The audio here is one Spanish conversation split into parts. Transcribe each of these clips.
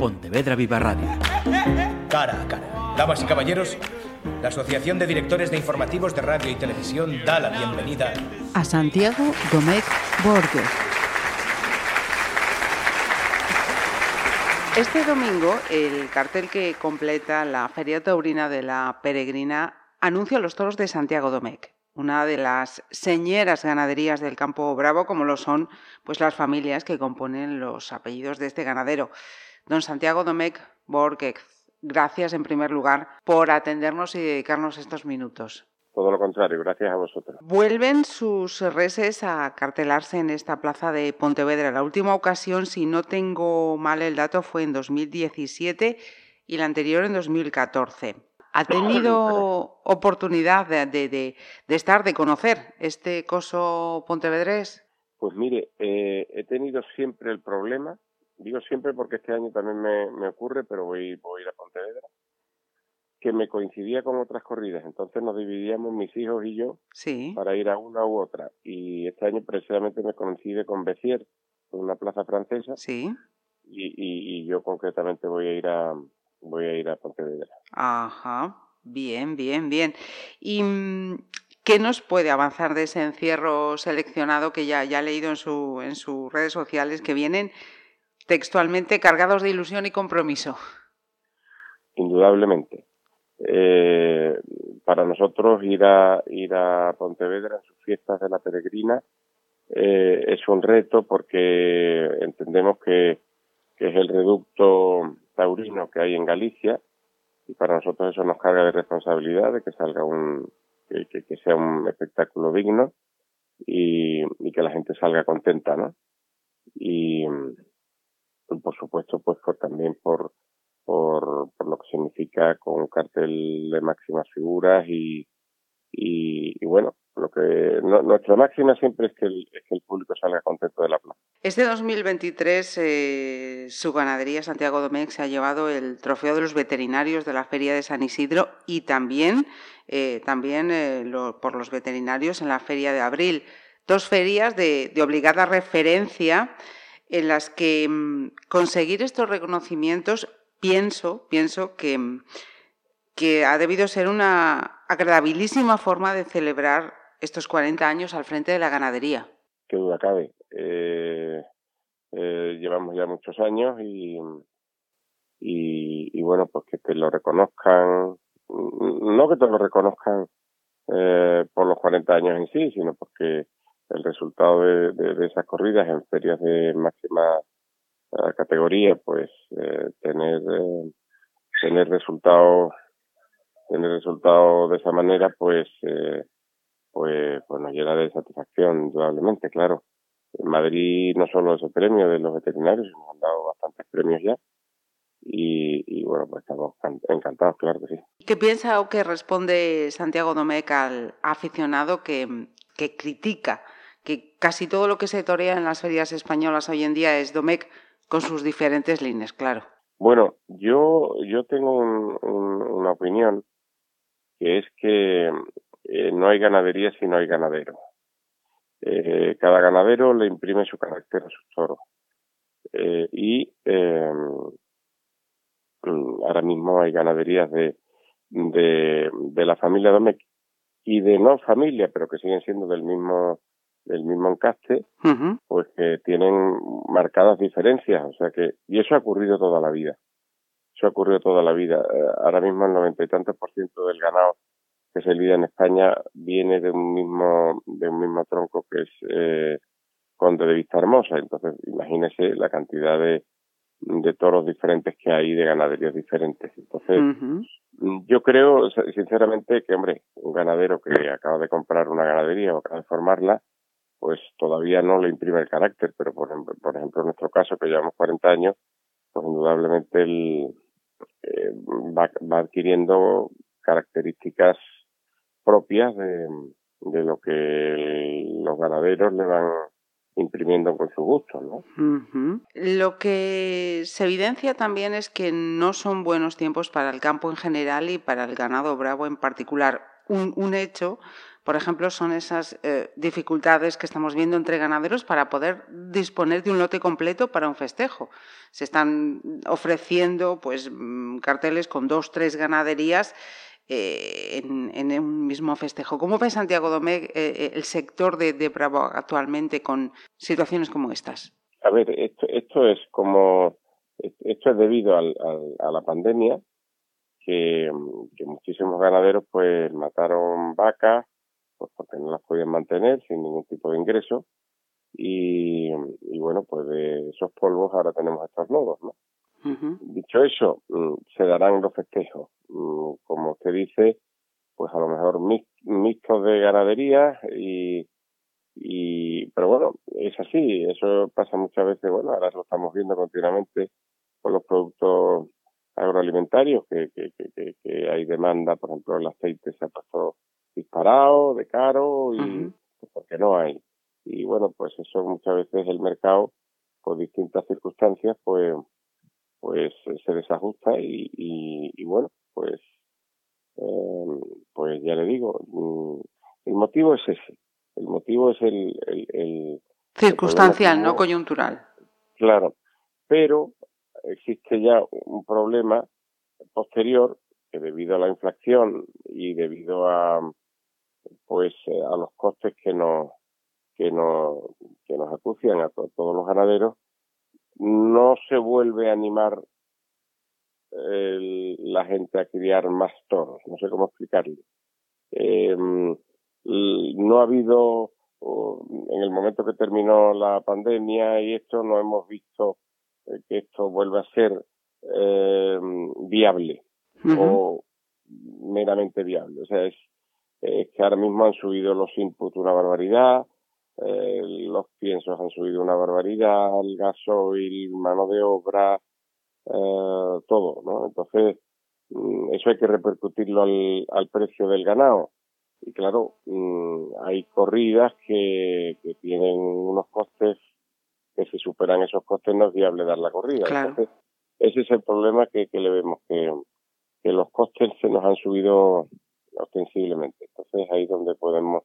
Pontevedra Viva Radio. Cara a cara. Damas y caballeros, la Asociación de Directores de Informativos de Radio y Televisión da la bienvenida a Santiago Domecq Borges. Este domingo, el cartel que completa la Feria Taurina de la Peregrina anuncia los toros de Santiago Domecq, una de las señeras ganaderías del Campo Bravo, como lo son pues las familias que componen los apellidos de este ganadero. Don Santiago Domecq Borges, gracias en primer lugar por atendernos y dedicarnos estos minutos. Todo lo contrario, gracias a vosotros. Vuelven sus reses a cartelarse en esta plaza de Pontevedra. La última ocasión, si no tengo mal el dato, fue en 2017 y la anterior en 2014. ¿Ha tenido oportunidad de, estar, de conocer este coso pontevedrés? Pues mire, eh, he tenido siempre el problema, digo siempre porque este año también me, ocurre, pero voy, voy a ir a Pontevedra, que me coincidía con otras corridas. Entonces nos dividíamos mis hijos y yo para ir a una u otra. Y este año precisamente me coincide con Bessier, una plaza francesa. Sí. Y, y, yo concretamente voy a ir a voy a ir a Pontevedra. Ajá, bien, bien, bien. ¿Y mm, qué nos puede avanzar de ese encierro seleccionado que ya, ya he leído en, su, en sus redes sociales que vienen textualmente cargados de ilusión y compromiso? Indudablemente. Eh, para nosotros ir a ir a Pontevedra en sus fiestas de la peregrina eh, es un reto porque entendemos que, es el reducto taurino que hay en Galicia y para nosotros eso nos carga de responsabilidad de que salga un que, sea un espectáculo digno y, que la gente salga contenta no y, por supuesto pues por también por por, por lo que significa con un cartel de máximas figuras y, y, bueno, lo que nuestra máxima siempre es que, el, que el público salga contento de la plaza. Este 2023 eh, su ganadería Santiago Domecq se ha llevado el trofeo de los veterinarios de la Feria de San Isidro y también, eh, también eh, por los veterinarios en la Feria de Abril. Dos ferias de, de obligada referencia en las que mm, conseguir estos reconocimientos pienso, pienso que, que ha debido ser una agradabilísima forma de celebrar estos 40 años al frente de la ganadería. Qué duda cabe. Eh, eh, llevamos ya muchos años y, y, bueno, pues que te lo reconozcan, no que te lo reconozcan eh, por los 40 años en sí, sino porque el resultado de, de esas corridas en ferias de máxima categoría, pues eh, tener eh, tener resultados tener resultados de esa manera, pues eh, pues pues nos llena de satisfacción, indudablemente, claro. En Madrid no solo ese premio de los veterinarios, nos han dado bastantes premios ya. Y, y, bueno, pues estamos encantados, claro que sí. ¿Qué piensa o qué responde Santiago Domecq al aficionado que, que critica que casi todo lo que se torea en las ferias españolas hoy en día es Domecq con sus diferentes líneas, claro. Bueno, yo, yo tengo una opinión que es que eh, no hay ganadería si no hay ganadero. Eh, cada ganadero le imprime su carácter a su toro. Eh, y ahora mismo hay ganaderías de, de, de la familia Domecq y de no familia, pero que siguen siendo del mismo el mismo encaste, pues que tienen marcadas diferencias, o sea que, y eso ha ocurrido toda la vida. Eso ha ocurrido toda la vida. Eh, ahora mismo el noventa y tantos por ciento del ganado que se lida en España viene de un mismo, de un mismo tronco que es eh, Conde de Vista Hermosa. Entonces, imagínese la cantidad de, de toros diferentes que hay, de ganaderías diferentes. Entonces, yo creo, sinceramente, que, hombre, un ganadero que acaba de comprar una ganadería o acaba de formarla, pues todavía no le imprime el carácter, pero por, por ejemplo en nuestro caso, que llevamos 40 años, pues indudablemente él eh, va, adquiriendo características propias de, lo que los ganaderos le van imprimiendo con su gusto, ¿no? Lo que se evidencia también es que no son buenos tiempos para el campo en general y para el ganado bravo en particular. Un hecho por ejemplo, son esas eh, dificultades que estamos viendo entre ganaderos para poder disponer de un lote completo para un festejo. Se están ofreciendo pues, mm, carteles con dos, tres ganaderías eh, en, un mismo festejo. ¿Cómo ve Santiago Domecq eh, el sector de, Bravo actualmente con situaciones como estas? A ver, esto, esto es como, esto es debido al, a la pandemia, que, muchísimos ganaderos pues mataron vacas pues porque no las podían mantener sin ningún tipo de ingreso. Y, bueno pues de esos polvos ahora tenemos estos lodos no dicho eso mm, se darán los festejos. Mm, como usted dice pues a lo mejor mixtos de ganadería y y pero bueno es así. Eso pasa muchas veces. Bueno ahora lo estamos viendo continuamente con los productos agroalimentarios que, que, que, que, hay demanda, por ejemplo, el aceite se ha puesto disparado, de caro, y porque no hay. Y bueno, pues eso muchas veces el mercado, por distintas circunstancias, pues pues se desajusta y, y, bueno, pues eh, pues ya le digo, mm, el motivo es ese. El motivo es el... el, Circunstancial, no coyuntural. Claro, pero existe ya un problema posterior que debido a la inflación y debido a pues eh, a los costes que nos que nos que nos acucian a todos los ganaderos no se vuelve a animar la gente a criar más toros. No sé cómo explicarle em, no ha habido en el momento que terminó la pandemia y esto no hemos visto eh, que esto vuelva a ser eh, viable o meramente viable. O sea, es, que ahora mismo han subido los inputs una barbaridad, eh, los piensos han subido una barbaridad, el gasoil, mano de obra, eh, todo, ¿no? Entonces, mm, eso hay que repercutirlo al, al precio del ganado. Y claro, mm, hay corridas que, que tienen unos costes que si superan esos costes no es viable dar la corrida. Entonces, ese es el problema que, que le vemos, que, que los costes se nos han subido ostensiblemente. Entonces ahí es donde podemos,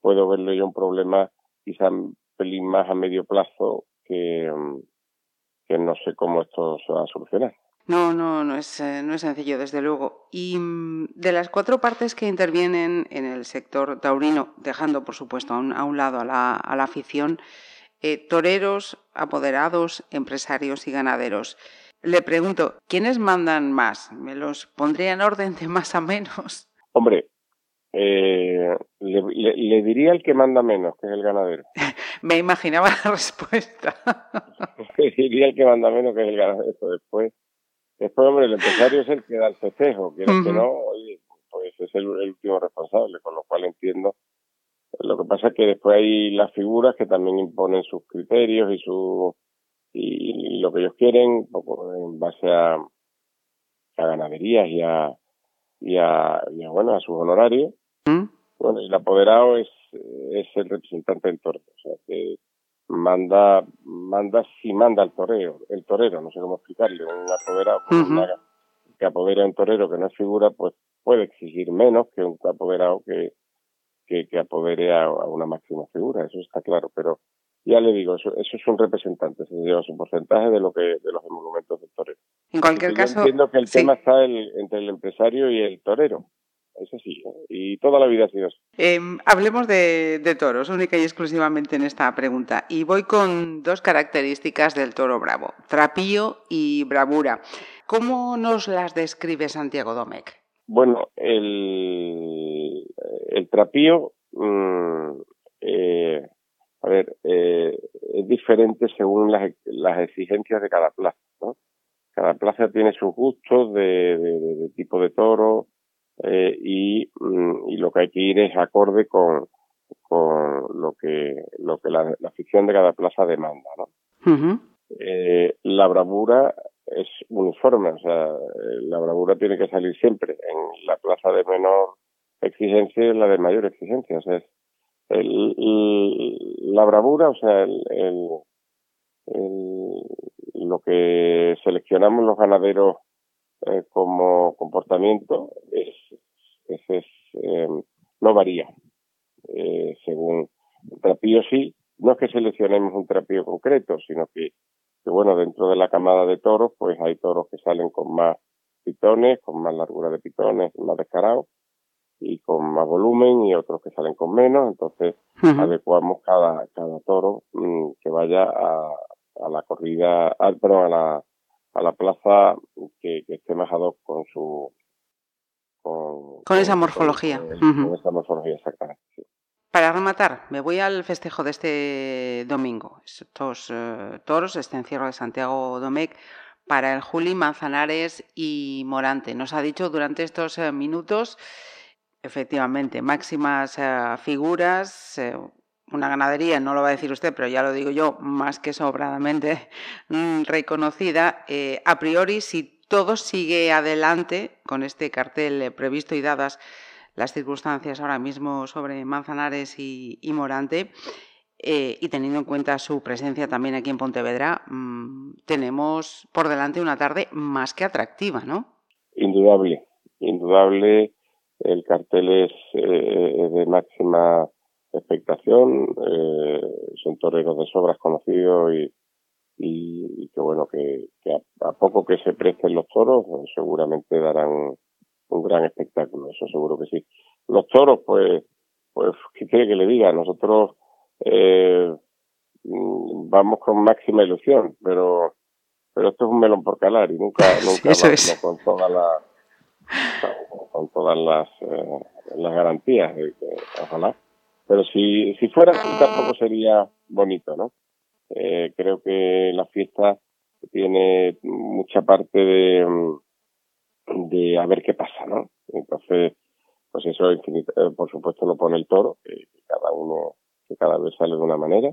puedo verlo yo un problema quizá un pelín más a medio plazo que, no sé cómo esto se va a solucionar. No, no, no es, eh, no es sencillo, desde luego. Y mm, de las cuatro partes que intervienen en el sector taurino, dejando por supuesto a un, a un lado a la, a la afición, eh, toreros, apoderados, empresarios y ganaderos. Le pregunto, ¿quiénes mandan más? ¿Me los pondría en orden de más a menos? Hombre, eh, le, diría el que manda menos, que es el ganadero. Me imaginaba la respuesta. le diría el que manda menos, que es el ganadero. Después, después hombre, el empresario es el que da el festejo. que no, pues es el último responsable, con lo cual entiendo lo que pasa es que después hay las figuras que también imponen sus criterios y su y, lo que ellos quieren poco en base a, a ganaderías y a, y a, y a bueno a sus honorarios ¿Mm? bueno el apoderado es es el representante del torero o sea que manda manda si manda el torero el torero no sé cómo explicarle un apoderado que apodera a un torero que no es figura pues puede exigir menos que un apoderado que que, que apodere a, una máxima figura, eso está claro, pero ya le digo, eso, eso es un representante, se lleva su porcentaje de lo que de los emolumentos del torero. En cualquier caso, entiendo que el tema está entre el empresario y el torero. Eso sí, ¿eh? y toda la vida ha sido así. Em, hablemos de, de, toros, única y exclusivamente en esta pregunta. Y voy con dos características del toro bravo, trapío y bravura. ¿Cómo nos las describe Santiago Domecq? Bueno, el, el trapío, mm, eh, a ver, eh, es diferente según las, las exigencias de cada plaza, ¿no? Cada plaza tiene sus gustos de, de, tipo de toro eh, y, mm, y, lo que hay que ir es acorde con, con lo que, lo que la, la afición de cada plaza demanda, ¿no? eh, la bravura es uniforme, o sea, la bravura tiene que salir siempre en la plaza de menor exigencia y la de mayor exigencia, o sea, es el, la bravura, o sea, el, el, lo que seleccionamos los ganaderos eh, como comportamiento es, eh, no varía. eh, según el trapío sí, no es que seleccionemos un trapío concreto, sino que, que, bueno, dentro de la camada de toros, pues hay toros que salen con más pitones, con más largura de pitones, más descarados y con más volumen y otros que salen con menos, entonces adecuamos cada, cada toro mm, que vaya a, a la corrida, a, a la, a la plaza que, esté más con su con, esa morfología. Con, esa morfología, exactamente. Para rematar, me voy al festejo de este domingo. Estos eh, toros, este encierro de Santiago Domecq, para el Juli, Manzanares y Morante. Nos ha dicho durante estos eh, minutos, efectivamente, máximas eh, figuras, una ganadería, no lo va a decir usted, pero ya lo digo yo, más que sobradamente mm, reconocida. a priori, si todo sigue adelante con este cartel previsto y dadas las circunstancias ahora mismo sobre Manzanares y, Morante, eh, y teniendo en cuenta su presencia también aquí en Pontevedra, mm, tenemos por delante una tarde más que atractiva, ¿no? Indudable, indudable. El cartel es eh, de máxima expectación. Eh, son toreros de sobras conocidos y, y, que bueno, que, a, poco que se presten los toros, pues, seguramente darán un gran espectáculo, eso seguro que sí. Los toros, pues, pues, ¿qué quiere que le diga? Nosotros eh, mm, vamos con máxima ilusión, pero pero esto es un melón por calar y nunca, nunca vamos con todas las con todas las, eh, las garantías, ojalá. Pero si, si fuera así tampoco sería bonito, ¿no? Eh, creo que la fiesta tiene mucha parte de, mm, de a ver qué pasa, ¿no? Entonces, pues eso, eh, por supuesto, lo pone el toro, que, cada uno, que cada vez sale de una manera.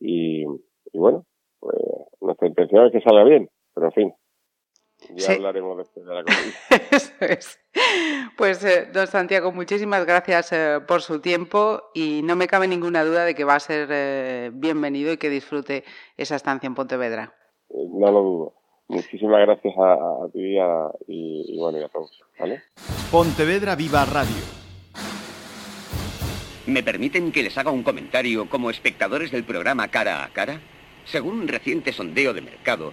Y, y bueno, pues nuestra intención es que salga bien, pero en fin, ya hablaremos después de la comida. Eso es. Pues, eh, don Santiago, muchísimas gracias eh, por su tiempo y no me cabe ninguna duda de que va a ser eh, bienvenido y que disfrute esa estancia en Pontevedra. no lo dudo. Muchísimas gracias a, ti y, bueno, y a todos. ¿vale? Pontevedra Viva Radio. ¿Me permiten que les haga un comentario como espectadores del programa Cara a Cara? Según un reciente sondeo de mercado,